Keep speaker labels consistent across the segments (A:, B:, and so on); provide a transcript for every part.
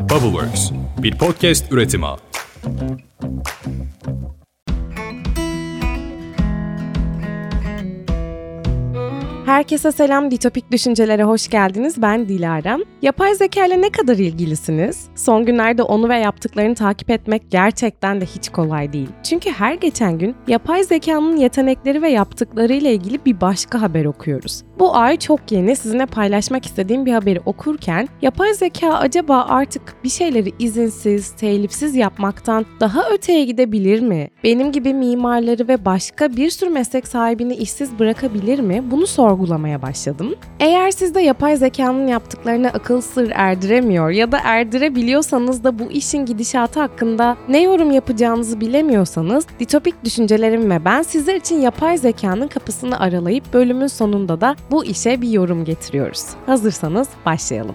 A: Bubbleworks, bir podcast üretimi.
B: Herkese selam, Ditopik Düşüncelere hoş geldiniz. Ben Dilara. Yapay zeka ile ne kadar ilgilisiniz? Son günlerde onu ve yaptıklarını takip etmek gerçekten de hiç kolay değil. Çünkü her geçen gün yapay zekanın yetenekleri ve yaptıkları ile ilgili bir başka haber okuyoruz. Bu ay çok yeni sizinle paylaşmak istediğim bir haberi okurken yapay zeka acaba artık bir şeyleri izinsiz, telifsiz yapmaktan daha öteye gidebilir mi? Benim gibi mimarları ve başka bir sürü meslek sahibini işsiz bırakabilir mi? Bunu sorgulamaya başladım. Eğer siz de yapay zekanın yaptıklarını akıl sır erdiremiyor ya da erdirebiliyorsanız da bu işin gidişatı hakkında ne yorum yapacağınızı bilemiyorsanız Ditopik Düşüncelerim ve ben sizler için yapay zekanın kapısını aralayıp bölümün sonunda da bu işe bir yorum getiriyoruz. Hazırsanız başlayalım.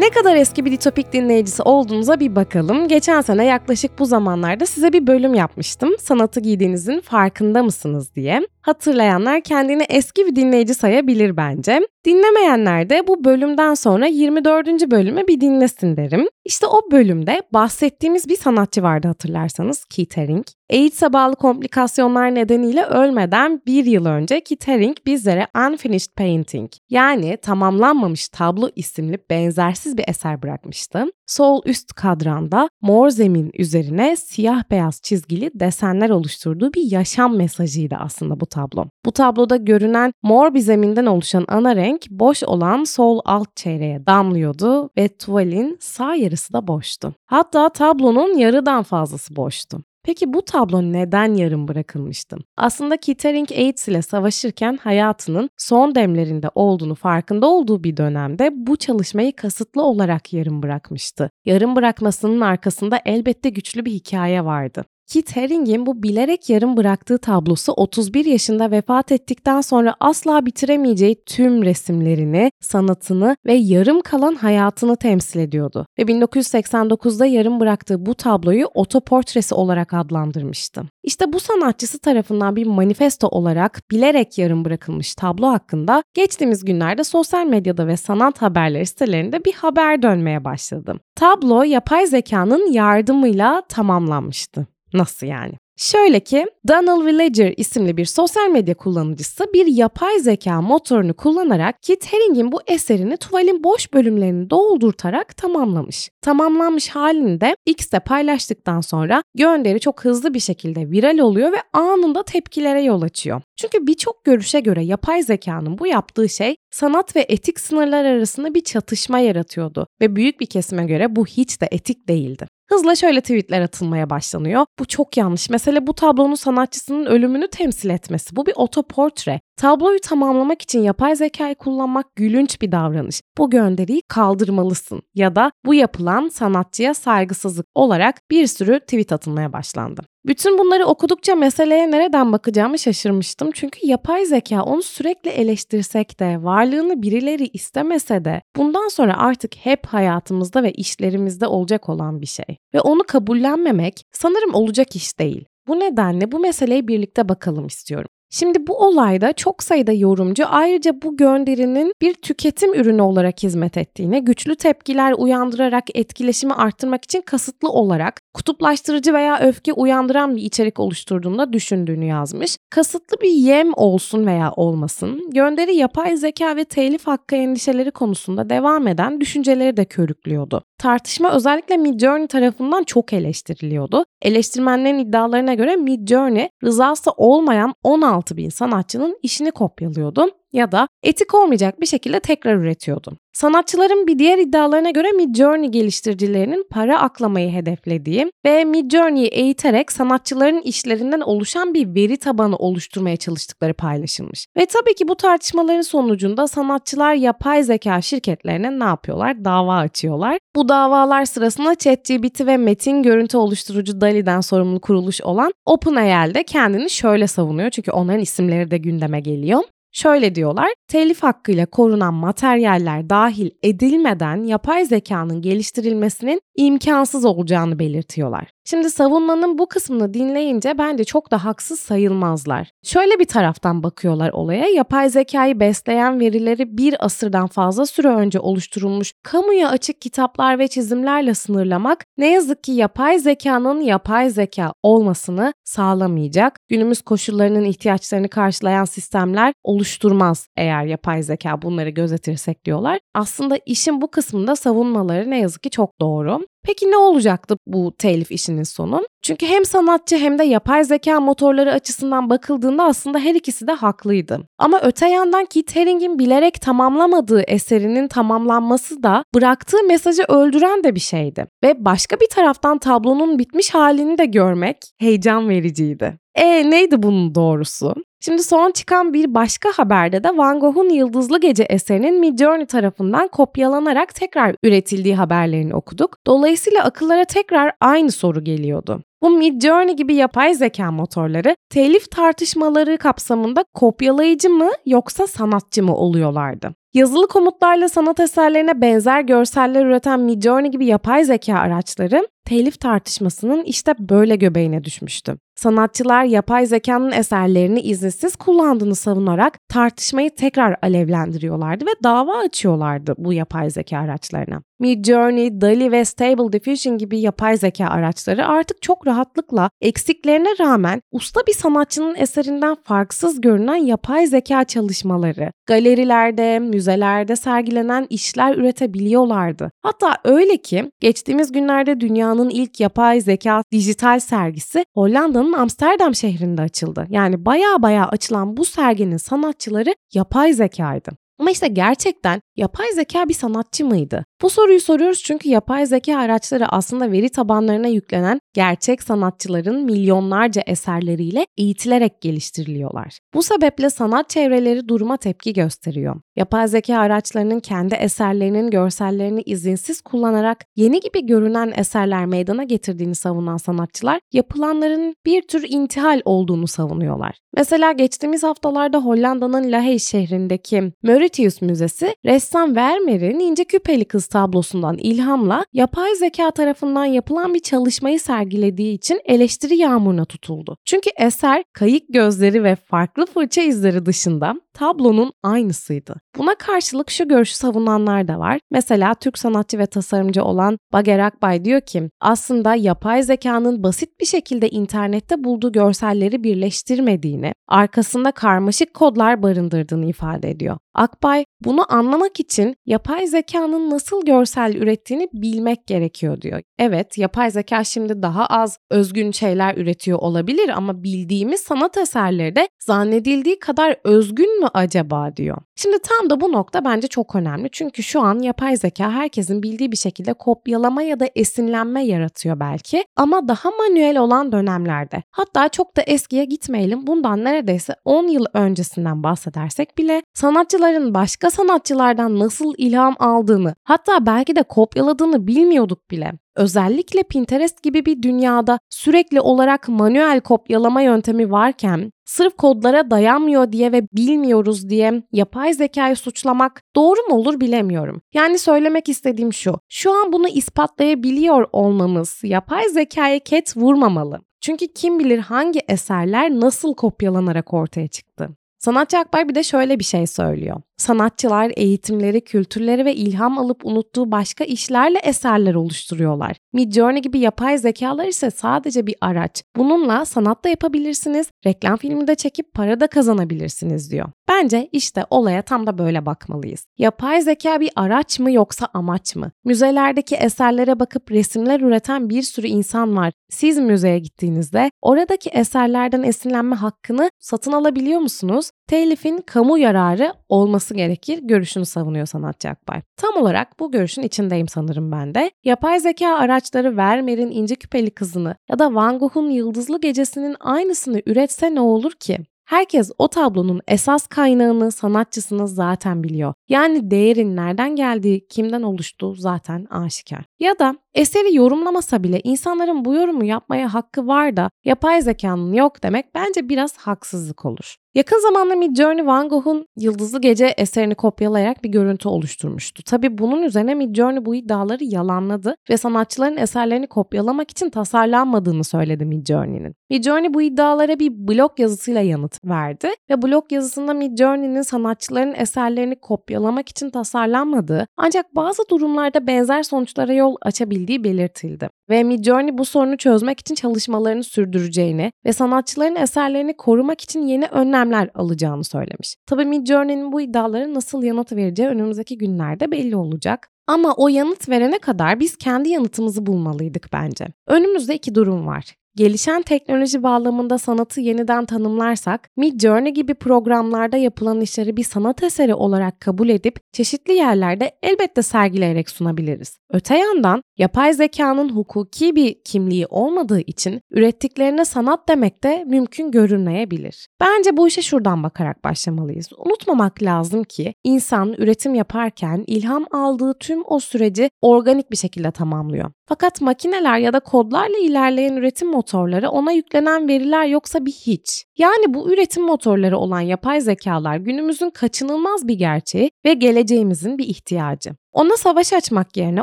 B: Ne kadar eski bir ditopik dinleyicisi olduğunuza bir bakalım. Geçen sene yaklaşık bu zamanlarda size bir bölüm yapmıştım. Sanatı giydiğinizin farkında mısınız diye. Hatırlayanlar kendini eski bir dinleyici sayabilir bence. Dinlemeyenler de bu bölümden sonra 24. bölümü bir dinlesin derim. İşte o bölümde bahsettiğimiz bir sanatçı vardı hatırlarsanız Keith Haring. AIDS'e bağlı komplikasyonlar nedeniyle ölmeden bir yıl önce Keith Haring bizlere Unfinished Painting yani tamamlanmamış tablo isimli benzersiz bir eser bırakmıştı. Sol üst kadranda mor zemin üzerine siyah beyaz çizgili desenler oluşturduğu bir yaşam mesajıydı aslında bu tablo. Bu tabloda görünen mor bir zeminden oluşan ana renk boş olan sol alt çeyreğe damlıyordu ve tuvalin sağ yarısı da boştu. Hatta tablonun yarıdan fazlası boştu. Peki bu tablo neden yarım bırakılmıştı? Aslında Kittering AIDS ile savaşırken hayatının son demlerinde olduğunu farkında olduğu bir dönemde bu çalışmayı kasıtlı olarak yarım bırakmıştı. Yarım bırakmasının arkasında elbette güçlü bir hikaye vardı. Kit Haring'in bu bilerek yarım bıraktığı tablosu 31 yaşında vefat ettikten sonra asla bitiremeyeceği tüm resimlerini, sanatını ve yarım kalan hayatını temsil ediyordu. Ve 1989'da yarım bıraktığı bu tabloyu otoportresi olarak adlandırmıştı. İşte bu sanatçısı tarafından bir manifesto olarak bilerek yarım bırakılmış tablo hakkında geçtiğimiz günlerde sosyal medyada ve sanat haberleri sitelerinde bir haber dönmeye başladı. Tablo yapay zekanın yardımıyla tamamlanmıştı. Nasıl yani? Şöyle ki Donald Villager isimli bir sosyal medya kullanıcısı bir yapay zeka motorunu kullanarak Kit Haring'in bu eserini tuvalin boş bölümlerini doldurtarak tamamlamış. Tamamlanmış halini de X'te paylaştıktan sonra gönderi çok hızlı bir şekilde viral oluyor ve anında tepkilere yol açıyor. Çünkü birçok görüşe göre yapay zekanın bu yaptığı şey sanat ve etik sınırlar arasında bir çatışma yaratıyordu ve büyük bir kesime göre bu hiç de etik değildi. Hızla şöyle tweetler atılmaya başlanıyor. Bu çok yanlış. Mesela bu tablonun sanatçısının ölümünü temsil etmesi. Bu bir otoportre. Tabloyu tamamlamak için yapay zekayı kullanmak gülünç bir davranış. Bu gönderiyi kaldırmalısın ya da bu yapılan sanatçıya saygısızlık olarak bir sürü tweet atılmaya başlandı. Bütün bunları okudukça meseleye nereden bakacağımı şaşırmıştım. Çünkü yapay zeka onu sürekli eleştirsek de, varlığını birileri istemese de bundan sonra artık hep hayatımızda ve işlerimizde olacak olan bir şey. Ve onu kabullenmemek sanırım olacak iş değil. Bu nedenle bu meseleye birlikte bakalım istiyorum. Şimdi bu olayda çok sayıda yorumcu ayrıca bu gönderinin bir tüketim ürünü olarak hizmet ettiğine, güçlü tepkiler uyandırarak etkileşimi arttırmak için kasıtlı olarak kutuplaştırıcı veya öfke uyandıran bir içerik oluşturduğunda düşündüğünü yazmış. Kasıtlı bir yem olsun veya olmasın, gönderi yapay zeka ve telif hakkı endişeleri konusunda devam eden düşünceleri de körüklüyordu. Tartışma özellikle Midjourney tarafından çok eleştiriliyordu. Eleştirmenlerin iddialarına göre Midjourney rızası olmayan 16 bin sanatçının işini kopyalıyordu ya da etik olmayacak bir şekilde tekrar üretiyordu. Sanatçıların bir diğer iddialarına göre Midjourney geliştiricilerinin para aklamayı hedeflediği ve Midjourney'i eğiterek sanatçıların işlerinden oluşan bir veri tabanı oluşturmaya çalıştıkları paylaşılmış. Ve tabii ki bu tartışmaların sonucunda sanatçılar yapay zeka şirketlerine ne yapıyorlar? Dava açıyorlar. Bu davalar sırasında ChatGPT ve metin görüntü oluşturucu DALL-E'den sorumlu kuruluş olan OpenAI de kendini şöyle savunuyor çünkü onların isimleri de gündeme geliyor. Şöyle diyorlar, telif hakkıyla korunan materyaller dahil edilmeden yapay zekanın geliştirilmesinin imkansız olacağını belirtiyorlar. Şimdi savunmanın bu kısmını dinleyince bence çok da haksız sayılmazlar. Şöyle bir taraftan bakıyorlar olaya. Yapay zekayı besleyen verileri bir asırdan fazla süre önce oluşturulmuş kamuya açık kitaplar ve çizimlerle sınırlamak ne yazık ki yapay zekanın yapay zeka olmasını sağlamayacak. Günümüz koşullarının ihtiyaçlarını karşılayan sistemler oluşturmaz eğer yapay zeka bunları gözetirsek diyorlar. Aslında işin bu kısmında savunmaları ne yazık ki çok doğru. Peki ne olacaktı bu telif işinin sonu? Çünkü hem sanatçı hem de yapay zeka motorları açısından bakıldığında aslında her ikisi de haklıydı. Ama öte yandan Keith Haring'in bilerek tamamlamadığı eserinin tamamlanması da bıraktığı mesajı öldüren de bir şeydi. Ve başka bir taraftan tablonun bitmiş halini de görmek heyecan vericiydi. E neydi bunun doğrusu? Şimdi son çıkan bir başka haberde de Van Gogh'un Yıldızlı Gece eserinin Midjourney tarafından kopyalanarak tekrar üretildiği haberlerini okuduk. Dolayısıyla akıllara tekrar aynı soru geliyordu. Bu Midjourney gibi yapay zeka motorları telif tartışmaları kapsamında kopyalayıcı mı yoksa sanatçı mı oluyorlardı? Yazılı komutlarla sanat eserlerine benzer görseller üreten Midjourney gibi yapay zeka araçları telif tartışmasının işte böyle göbeğine düşmüştü. Sanatçılar yapay zekanın eserlerini izinsiz kullandığını savunarak tartışmayı tekrar alevlendiriyorlardı ve dava açıyorlardı bu yapay zeka araçlarına. Midjourney, DALL-E ve Stable Diffusion gibi yapay zeka araçları artık çok rahatlıkla eksiklerine rağmen usta bir sanatçının eserinden farksız görünen yapay zeka çalışmaları, galerilerde, müzelerde sergilenen işler üretebiliyorlardı. Hatta öyle ki geçtiğimiz günlerde dünyanın ilk yapay zeka dijital sergisi Hollanda'nın Amsterdam şehrinde açıldı. Yani baya baya açılan bu serginin sanatçıları yapay zekaydı. Ama işte gerçekten yapay zeka bir sanatçı mıydı? Bu soruyu soruyoruz çünkü yapay zeka araçları aslında veri tabanlarına yüklenen gerçek sanatçıların milyonlarca eserleriyle eğitilerek geliştiriliyorlar. Bu sebeple sanat çevreleri duruma tepki gösteriyor. Yapay zeka araçlarının kendi eserlerinin görsellerini izinsiz kullanarak yeni gibi görünen eserler meydana getirdiğini savunan sanatçılar yapılanların bir tür intihal olduğunu savunuyorlar. Mesela geçtiğimiz haftalarda Hollanda'nın Lahey şehrindeki Mauritius Müzesi ressam Vermeer'in ince küpeli kız tablosundan ilhamla yapay zeka tarafından yapılan bir çalışmayı sergilediği için eleştiri yağmuruna tutuldu. Çünkü eser kayık gözleri ve farklı fırça izleri dışında tablonun aynısıydı. Buna karşılık şu görüşü savunanlar da var. Mesela Türk sanatçı ve tasarımcı olan Bager Akbay diyor ki aslında yapay zekanın basit bir şekilde internette bulduğu görselleri birleştirmediğini, arkasında karmaşık kodlar barındırdığını ifade ediyor. Akbay bunu anlamak için yapay zekanın nasıl görsel ürettiğini bilmek gerekiyor diyor. Evet, yapay zeka şimdi daha az özgün şeyler üretiyor olabilir ama bildiğimiz sanat eserleri de zannedildiği kadar özgün mü acaba diyor. Şimdi tam da bu nokta bence çok önemli. Çünkü şu an yapay zeka herkesin bildiği bir şekilde kopyalama ya da esinlenme yaratıyor belki ama daha manuel olan dönemlerde. Hatta çok da eskiye gitmeyelim. Bundan neredeyse 10 yıl öncesinden bahsedersek bile sanatçıların başka sanatçılardan nasıl ilham aldığını, hatta belki de kopyaladığını bilmiyorduk bile. Özellikle Pinterest gibi bir dünyada sürekli olarak manuel kopyalama yöntemi varken sırf kodlara dayanmıyor diye ve bilmiyoruz diye yapay zekayı suçlamak doğru mu olur bilemiyorum. Yani söylemek istediğim şu. Şu an bunu ispatlayabiliyor olmamız yapay zekaya ket vurmamalı. Çünkü kim bilir hangi eserler nasıl kopyalanarak ortaya çıktı. Sanatçı Akbay bir de şöyle bir şey söylüyor. Sanatçılar eğitimleri, kültürleri ve ilham alıp unuttuğu başka işlerle eserler oluşturuyorlar. Midjourney gibi yapay zekalar ise sadece bir araç. Bununla sanat da yapabilirsiniz, reklam filmi de çekip para da kazanabilirsiniz diyor. Bence işte olaya tam da böyle bakmalıyız. Yapay zeka bir araç mı yoksa amaç mı? Müzelerdeki eserlere bakıp resimler üreten bir sürü insan var. Siz müzeye gittiğinizde oradaki eserlerden esinlenme hakkını satın alabiliyor musunuz? Telifin kamu yararı olması gerekir görüşünü savunuyor sanatçı Akbay. Tam olarak bu görüşün içindeyim sanırım ben de. Yapay zeka araçları Vermeer'in ince küpeli kızını ya da Van Gogh'un yıldızlı gecesinin aynısını üretse ne olur ki? Herkes o tablonun esas kaynağını, sanatçısını zaten biliyor. Yani değerin nereden geldiği, kimden oluştuğu zaten aşikar. Ya da eseri yorumlamasa bile insanların bu yorumu yapmaya hakkı var da yapay zekanın yok demek bence biraz haksızlık olur. Yakın zamanda Midjourney Van Gogh'un Yıldızlı Gece eserini kopyalayarak bir görüntü oluşturmuştu. Tabi bunun üzerine Midjourney bu iddiaları yalanladı ve sanatçıların eserlerini kopyalamak için tasarlanmadığını söyledi Midjourney'nin. Midjourney bu iddialara bir blog yazısıyla yanıt verdi ve blog yazısında Midjourney'nin sanatçıların eserlerini kopyalamak için tasarlanmadığı ancak bazı durumlarda benzer sonuçlara yol açabildiği belirtildi. Ve Midjourney bu sorunu çözmek için çalışmalarını sürdüreceğini ve sanatçıların eserlerini korumak için yeni önlemler alacağını söylemiş. Tabii Midjourney'nin bu iddialara nasıl yanıt vereceği önümüzdeki günlerde belli olacak. Ama o yanıt verene kadar biz kendi yanıtımızı bulmalıydık bence. Önümüzde iki durum var. Gelişen teknoloji bağlamında sanatı yeniden tanımlarsak, Midjourney gibi programlarda yapılan işleri bir sanat eseri olarak kabul edip çeşitli yerlerde elbette sergileyerek sunabiliriz. Öte yandan yapay zekanın hukuki bir kimliği olmadığı için ürettiklerine sanat demek de mümkün görünmeyebilir. Bence bu işe şuradan bakarak başlamalıyız. Unutmamak lazım ki insan üretim yaparken ilham aldığı tüm o süreci organik bir şekilde tamamlıyor. Fakat makineler ya da kodlarla ilerleyen üretim motorları ona yüklenen veriler yoksa bir hiç. Yani bu üretim motorları olan yapay zekalar günümüzün kaçınılmaz bir gerçeği ve geleceğimizin bir ihtiyacı. Ona savaş açmak yerine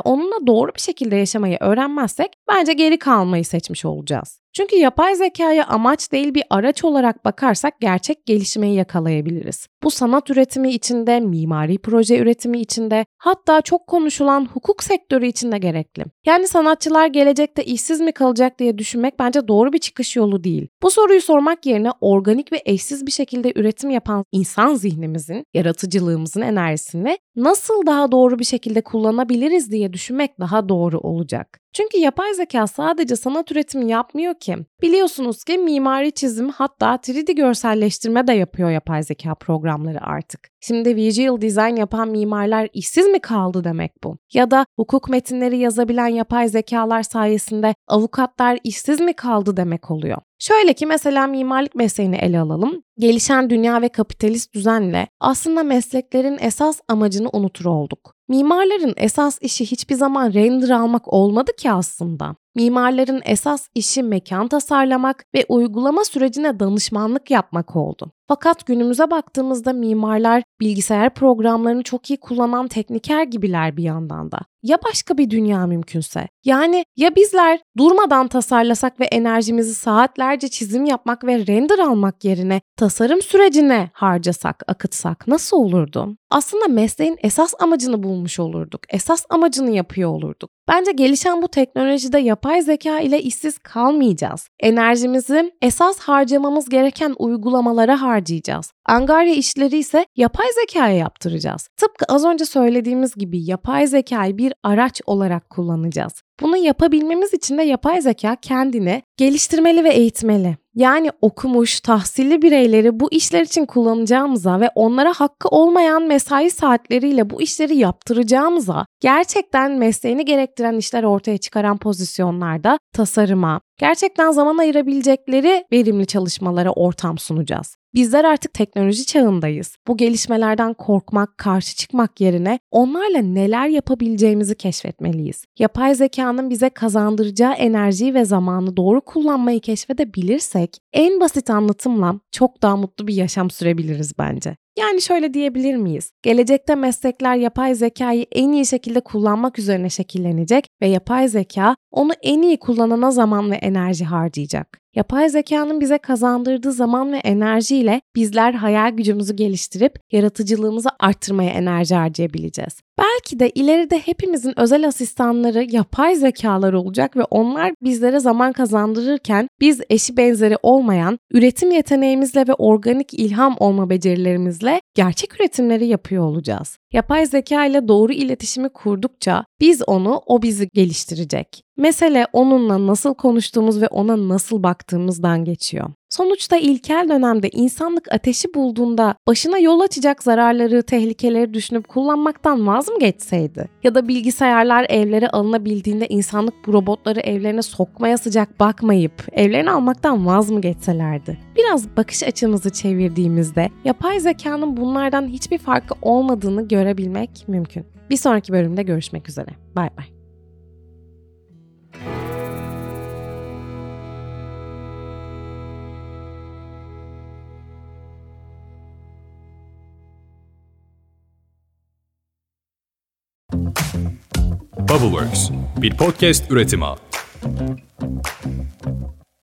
B: onunla doğru bir şekilde yaşamayı öğrenmezsek bence geri kalmayı seçmiş olacağız. Çünkü yapay zekaya amaç değil bir araç olarak bakarsak gerçek gelişmeyi yakalayabiliriz. Bu sanat üretimi içinde, mimari proje üretimi içinde, hatta çok konuşulan hukuk sektörü içinde gerekli. Yani sanatçılar gelecekte işsiz mi kalacak diye düşünmek bence doğru bir çıkış yolu değil. Bu soruyu sormak yerine organik ve eşsiz bir şekilde üretim yapan insan zihnimizin, yaratıcılığımızın enerjisini nasıl daha doğru bir şekilde kullanabiliriz diye düşünmek daha doğru olacak. Çünkü yapay zeka sadece sanat üretimi yapmıyor ki. Biliyorsunuz ki mimari çizim hatta 3D görselleştirme de yapıyor yapay zeka programları artık. Şimdi visual design yapan mimarlar işsiz mi kaldı demek bu? Ya da hukuk metinleri yazabilen yapay zekalar sayesinde avukatlar işsiz mi kaldı demek oluyor. Şöyle ki mesela mimarlık mesleğini ele alalım. Gelişen dünya ve kapitalist düzenle aslında mesleklerin esas amacını unutur olduk. Mimarların esas işi hiçbir zaman render almak olmadı ki aslında. Mimarların esas işi mekan tasarlamak ve uygulama sürecine danışmanlık yapmak oldu. Fakat günümüze baktığımızda mimarlar bilgisayar programlarını çok iyi kullanan tekniker gibiler bir yandan da. Ya başka bir dünya mümkünse? Yani ya bizler durmadan tasarlasak ve enerjimizi saatlerce çizim yapmak ve render almak yerine tasarım sürecine harcasak, akıtsak nasıl olurdu? Aslında mesleğin esas amacını bulmuş olurduk. Esas amacını yapıyor olurduk. Bence gelişen bu teknolojide yapay zeka ile işsiz kalmayacağız. Enerjimizi esas harcamamız gereken uygulamalara harcayacağız. Angarya işleri ise yapay zekaya yaptıracağız. Tıpkı az önce söylediğimiz gibi yapay zekayı bir araç olarak kullanacağız. Bunu yapabilmemiz için de yapay zeka kendini geliştirmeli ve eğitmeli. Yani okumuş, tahsilli bireyleri bu işler için kullanacağımıza ve onlara hakkı olmayan mesai saatleriyle bu işleri yaptıracağımıza gerçekten mesleğini gerektiren işler ortaya çıkaran pozisyonlarda tasarıma, gerçekten zaman ayırabilecekleri verimli çalışmalara ortam sunacağız. Bizler artık teknoloji çağındayız. Bu gelişmelerden korkmak, karşı çıkmak yerine onlarla neler yapabileceğimizi keşfetmeliyiz. Yapay zekanın bize kazandıracağı enerjiyi ve zamanı doğru kullanmayı keşfedebilirsek en basit anlatımla çok daha mutlu bir yaşam sürebiliriz bence. Yani şöyle diyebilir miyiz? Gelecekte meslekler yapay zekayı en iyi şekilde kullanmak üzerine şekillenecek ve yapay zeka onu en iyi kullanana zaman ve enerji harcayacak. Yapay zekanın bize kazandırdığı zaman ve enerjiyle bizler hayal gücümüzü geliştirip yaratıcılığımızı arttırmaya enerji harcayabileceğiz. Belki de ileride hepimizin özel asistanları yapay zekalar olacak ve onlar bizlere zaman kazandırırken biz eşi benzeri olmayan üretim yeteneğimizle ve organik ilham olma becerilerimizle gerçek üretimleri yapıyor olacağız. Yapay zeka ile doğru iletişimi kurdukça biz onu, o bizi geliştirecek. Mesele onunla nasıl konuştuğumuz ve ona nasıl baktığımızdan geçiyor. Sonuçta ilkel dönemde insanlık ateşi bulduğunda başına yol açacak zararları, tehlikeleri düşünüp kullanmaktan vaz mı geçseydi? Ya da bilgisayarlar evlere alınabildiğinde insanlık bu robotları evlerine sokmaya sıcak bakmayıp evlerini almaktan vaz mı geçselerdi? Biraz bakış açımızı çevirdiğimizde yapay zekanın bunlardan hiçbir farkı olmadığını görebilmek mümkün. Bir sonraki bölümde görüşmek üzere. Bay bay.
A: Bubbleworks, bir podcast üretimi.